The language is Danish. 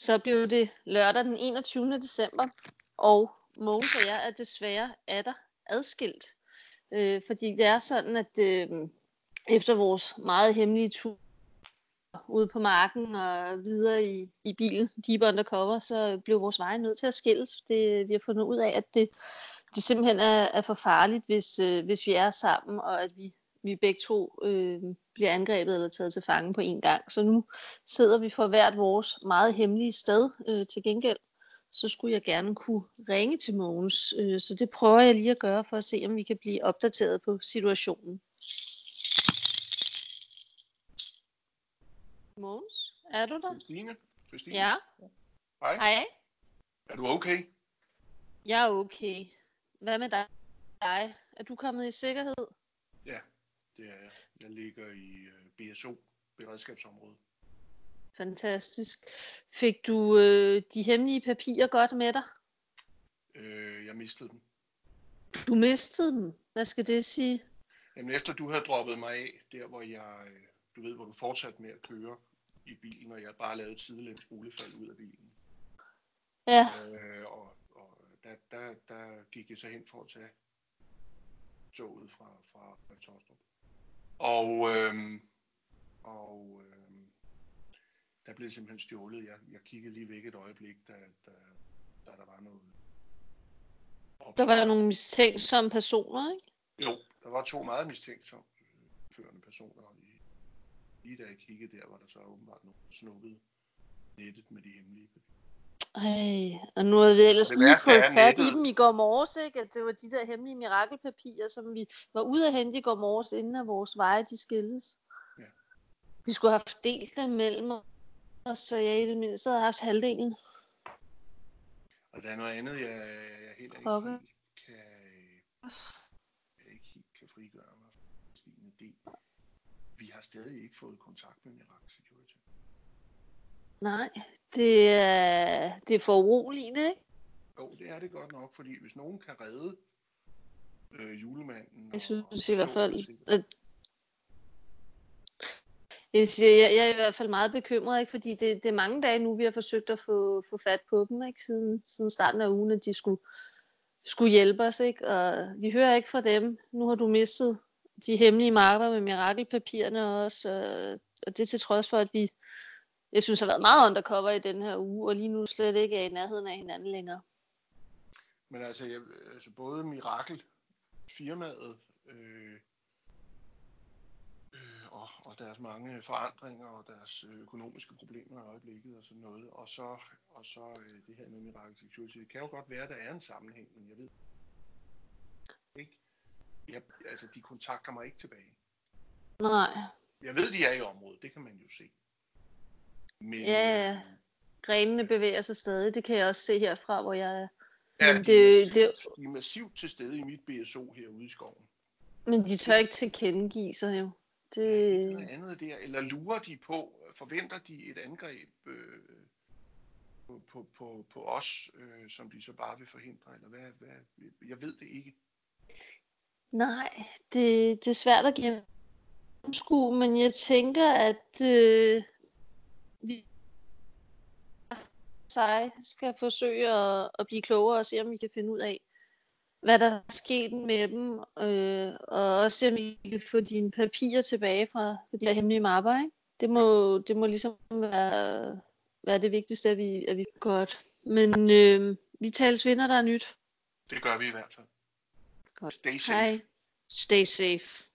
så blev det lørdag den 21. december, og Mogens og jeg er desværre er der adskilt. Øh, fordi det er sådan, at øh, efter vores meget hemmelige tur ude på marken og videre i, i bilen, deep undercover, så blev vores veje nødt til at skilles. Det, vi har fundet ud af, at det, det simpelthen er, er for farligt, hvis, øh, hvis vi er sammen, og at vi, vi begge to øh, bliver angrebet eller taget til fange på en gang. Så nu sidder vi for hvert vores meget hemmelige sted øh, til gengæld. Så skulle jeg gerne kunne ringe til Mogens. Øh, så det prøver jeg lige at gøre for at se, om vi kan blive opdateret på situationen. Mogens, er du der? Christine? Christine? Ja. Hej. Hej. Er du okay? Jeg er okay. Hvad med dig? dig? Er du kommet i sikkerhed? Ja, det er jeg. Jeg ligger i uh, BSO, beredskabsområdet. Fantastisk. Fik du øh, de hemmelige papirer godt med dig? Øh, jeg mistede dem. Du mistede dem? Hvad skal det sige? Jamen efter du havde droppet mig af, der hvor jeg, øh, du ved, hvor du fortsatte med at køre i bilen, og jeg bare lavede et sidelæns rulefald ud af bilen. Ja. Øh, og og der, der, der gik jeg så hen for at tage toget fra, fra Torstrup. Og, øhm, og øhm, der blev simpelthen stjålet. Jeg, jeg kiggede lige væk et øjeblik, da, da, da der var noget. Der var der nogle mistænksomme personer, ikke? Jo, der var to meget mistænksomme førende personer. I, lige da jeg kiggede der, var der så åbenbart nogen, der snuppede nettet med de hemmelige papirer. Ej, og nu har vi ellers lige fået fat i dem i går morges, ikke? At det var de der hemmelige mirakelpapirer, som vi var ude at hente i går morges, inden at vores veje de skilles. Ja. Vi skulle have haft delt dem mellem os, så jeg i det mindste havde haft halvdelen. Og der er noget andet, jeg, jeg heller ikke helt kan, jeg ikke helt kan frigøre mig. Det, vi har stadig ikke fået kontakt med Miracle Security. Nej, det er, det er for uroligende, ikke? Jo, det er det godt nok, fordi hvis nogen kan redde øh, julemanden... Jeg synes i hvert fald, at jeg, siger, jeg, jeg er i hvert fald meget bekymret, ikke? fordi det, det er mange dage nu, vi har forsøgt at få, få fat på dem, ikke? Siden, siden starten af ugen, at de skulle, skulle hjælpe os, ikke? og vi hører ikke fra dem. Nu har du mistet de hemmelige marker med mirakelpapirerne også, og, og det til trods for, at vi, jeg synes, har været meget undercover i den her uge, og lige nu slet ikke er i nærheden af hinanden længere. Men altså, jeg, altså både Mirakel, firmaet, øh, øh, og, og deres mange forandringer og deres øh, økonomiske problemer i øjeblikket og sådan noget, og så, og så øh, det her med Miracle Security. Det kan jo godt være, at der er en sammenhæng, men jeg ved ikke. Jeg, altså, de kontakter mig ikke tilbage. Nej, Jeg ved, de er i området, det kan man jo se. Men, Ja, ja. øh, grenene bevæger sig stadig, det kan jeg også se herfra, hvor jeg er. ja, Men de, er det- massivt, de er massivt til stede i mit BSO herude i skoven. Men de tør ikke tilkendegive sig jo. Det, noget andet der, eller lurer de på, forventer de et angreb øh, på, på, på, på os, øh, som de så bare vil forhindre, eller hvad, hvad, jeg ved det ikke. nej, det, det er svært at gennemskue, men jeg tænker, at øh, vi sig skal forsøge at, at blive klogere og se, om vi kan finde ud af, hvad der er sket med dem, øh, og også se, om vi kan få dine papirer tilbage fra, fra de her hemmelige mapper. Ikke? Det, må, det må ligesom være, være det vigtigste, at vi, at vi godt. Men øh, vi tales vinder, der er nyt. Det gør vi i hvert fald. Godt. Stay safe. Hej. Stay safe.